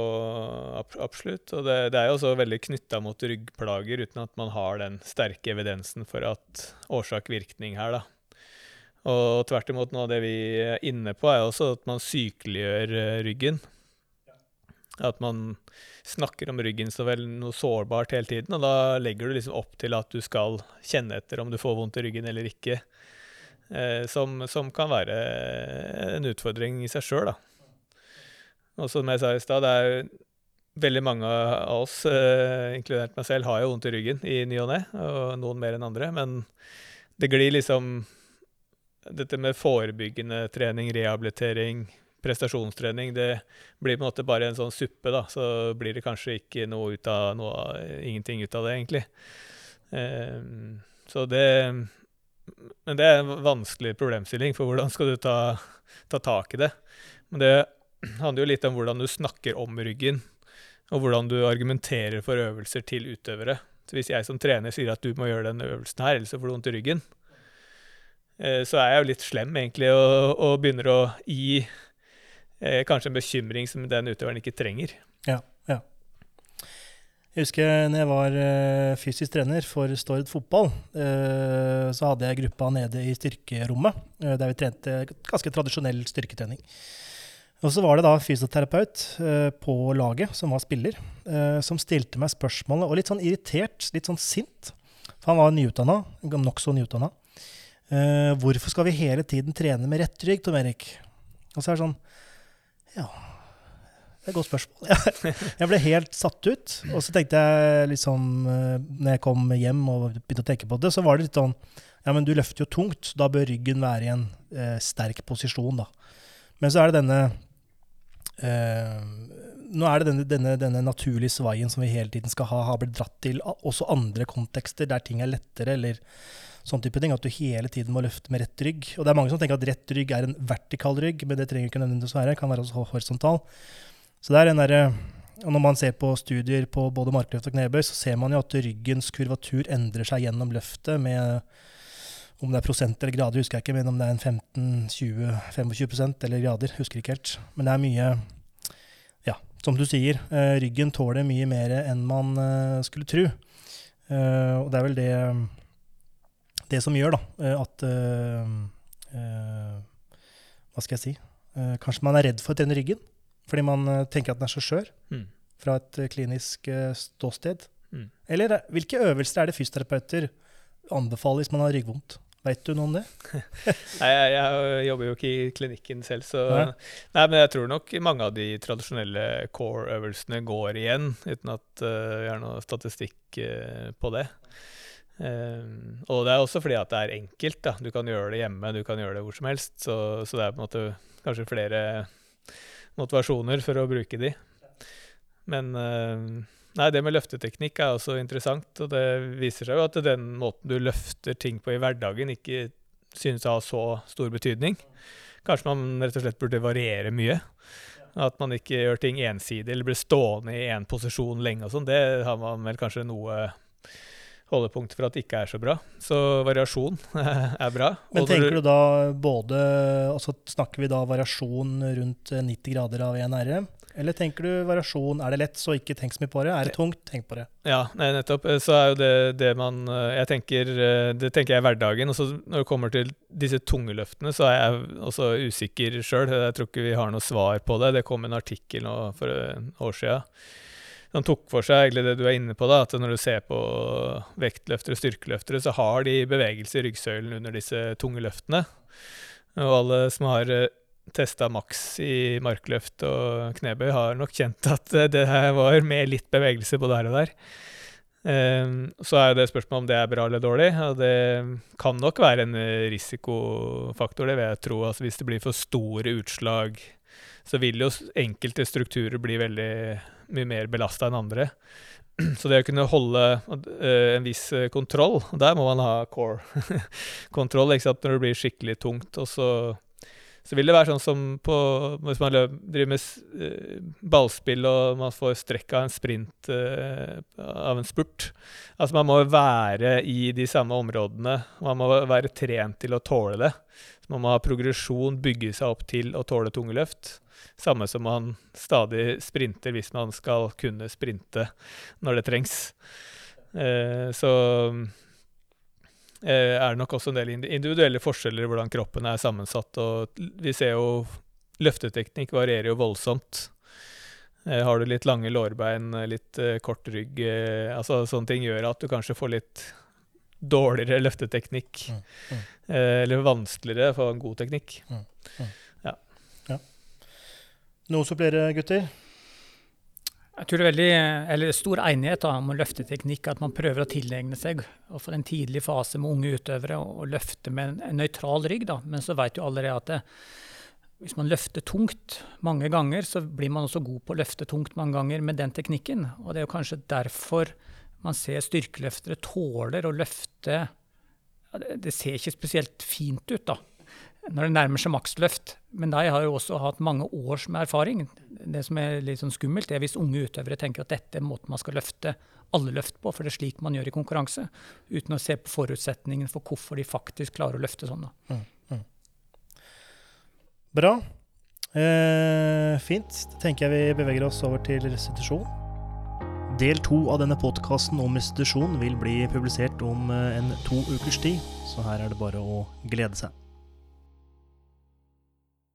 C: absolutt. Og det, det er jo også veldig knytta mot ryggplager, uten at man har den sterke evidensen for at årsak-virkning her, da. Og tvert imot, noe av det vi er inne på, er også at man sykeliggjør eh, ryggen. At man snakker om ryggen så vel noe sårbart hele tiden, og da legger du liksom opp til at du skal kjenne etter om du får vondt i ryggen eller ikke. Eh, som, som, kan være en utfordring i seg sjøl, da. Og som jeg sa i stad, det er veldig mange av oss, eh, inkludert meg selv, har jo vondt i ryggen i ny og ne, og noen mer enn andre. Men det glir liksom dette med forebyggende trening, rehabilitering, prestasjonstrening det blir på en måte bare en sånn suppe, da. Så blir det kanskje ikke noe ut av noe, ingenting ut av det, egentlig. Um, så det Men det er en vanskelig problemstilling, for hvordan skal du ta, ta tak i det? Men det handler jo litt om hvordan du snakker om ryggen, og hvordan du argumenterer for øvelser til utøvere. Så hvis jeg som trener sier at du må gjøre den øvelsen her, ellers får du vondt i ryggen, så er jeg jo litt slem egentlig og, og begynner å gi eh, kanskje en bekymring som den utøveren ikke trenger.
A: Ja, ja. Jeg husker når jeg var eh, fysisk trener for Stord fotball, eh, så hadde jeg gruppa nede i styrkerommet, eh, der vi trente ganske tradisjonell styrketrening. Og så var det da fysioterapeut eh, på laget, som var spiller, eh, som stilte meg spørsmålet, og litt sånn irritert, litt sånn sint. For han var nyutdanna, nokså nyutdanna. Eh, hvorfor skal vi hele tiden trene med rett rygg, Tom Erik? Og så er det sånn Ja, det er et godt spørsmål. jeg ble helt satt ut. Og så tenkte jeg liksom eh, Når jeg kom hjem og begynte å tenke på det, så var det litt sånn Ja, men du løfter jo tungt. Da bør ryggen være i en eh, sterk posisjon, da. Men så er det denne Uh, nå er det denne, denne, denne, naturlige svaien som vi hele tiden skal ha, har blitt dratt til også andre kontekster der ting er lettere, eller sånn type ting. At du hele tiden må løfte med rett rygg. Og det er mange som tenker at rett rygg er en vertikal rygg, men det trenger ikke nødvendigvis være. Det kan være også horisontal. Så det er den der, og Når man ser på studier på både markløft og knebøy, så ser man jo at ryggens kurvatur endrer seg gjennom løftet med om det er prosent eller grader, husker jeg ikke, men om det er en 15-20-25% eller grader, husker jeg ikke helt. Men det er mye som du sier, eh, ryggen tåler mye mer enn man eh, skulle tro. Eh, og det er vel det, det som gjør da, at Hva skal jeg si? kanskje man er redd for å trene ryggen. Fordi man tenker at den er så skjør mm. fra et klinisk ståsted. Mm. Eller hvilke øvelser er det fysioterapeuter anbefaler hvis man har ryggvondt? Veit du noe om det?
C: nei, jeg, jeg, jobber jo ikke i klinikken selv, så nei. nei. men jeg tror nok mange av de tradisjonelle core-øvelsene går igjen, uten at uh, vi har noe statistikk uh, på det. Um, og det er også fordi at det er enkelt. da. Du kan gjøre det hjemme, du kan gjøre det hvor som helst. Så, så det er på en måte kanskje flere motivasjoner for å bruke de. Men uh, Nei, det med løfteteknikk er også interessant. Og det viser seg jo at den måten du løfter ting på i hverdagen, ikke synes å ha så stor betydning. Kanskje man rett og slett burde variere mye. At man ikke gjør ting ensidig eller blir stående i én posisjon lenge og sånn. Det har man vel kanskje noe holdepunkt for at det ikke er så bra. Så variasjon er bra.
A: Men tenker du da både Altså snakker vi da variasjon rundt 90 grader av en RM? Eller tenker du variasjon? Er det lett, så ikke tenk så mye på det? Er det tungt, tenk på det.
C: Ja, nei, nettopp. Så er jo det det man eh, Jeg tenker eh, Det tenker jeg i hverdagen. Og så når det kommer til disse tunge løftene, så er jeg også usikker sjøl. Jeg tror ikke vi har noe svar på det. Det kom en artikkel nå for et år sia. som tok for seg egentlig det du er inne på, da, at når du ser på vektløftere og styrkeløftere, så har de bevegelse i ryggsøylen under disse tunge løftene. Og alle som har eh, testa maks i markløft og knebøy, har nok kjent at det her var med litt bevegelse både her og der. Um, så er det spørsmålet om det er bra eller dårlig. og Det kan nok være en risikofaktor, det vil jeg tro. Altså hvis det blir for store utslag, så vil jo enkelte strukturer bli veldig mye mer belasta enn andre. Så det å kunne holde uh, en viss kontroll, der må man ha core-kontroll når det blir skikkelig tungt. og så så vil det være sånn som på, hvis man driver med uh, ballspill og man får strekk av en sprint uh, av en spurt. Altså Man må være i de samme områdene. Man må være trent til å tåle det. Så Man må ha progresjon, bygge seg opp til å tåle tunge løft. Samme som man stadig sprinter hvis man skal kunne sprinte når det trengs. Uh, så Eh, er det nok også en del individuelle forskjeller i hvordan kroppen er sammensatt. og Vi ser jo løfteteknikk varierer jo voldsomt. Eh, har du litt lange lårbein, litt eh, kort rygg altså Sånne ting gjør at du kanskje får litt dårligere løfteteknikk. Mm, mm. eller vanskeligere for en god teknikk. Mm, mm. ja.
A: ja. Noe å supplere, gutter?
D: Jeg tror det er veldig, eller stor enighet da, om løfteteknikk, at man prøver å tilegne seg. og få en tidlig fase med unge utøvere og, løfte med en nøytral rygg. Da. Men så vet jo allerede at det, hvis man løfter tungt mange ganger, så blir man også god på å løfte tungt mange ganger med den teknikken. Og det er jo kanskje derfor man ser styrkeløftere tåler å løfte ja, det, det ser ikke spesielt fint ut, da når det nærmer seg maksløft. Men de har jo også hatt mange års med erfaring. Det som er litt sånn skummelt, er hvis unge utøvere tenker at dette er måten man skal løfte alle løft på, for det er slik man gjør i konkurranse, uten å se på forutsetningen for hvorfor de faktisk klarer å løfte sånn.
A: Mm, mm. Bra. Eh, fint. Da tenker jeg vi beveger oss over til restitusjon. Del to av denne podkasten om restitusjon vil bli publisert om eh, en to ukers tid, så her er det bare å glede seg.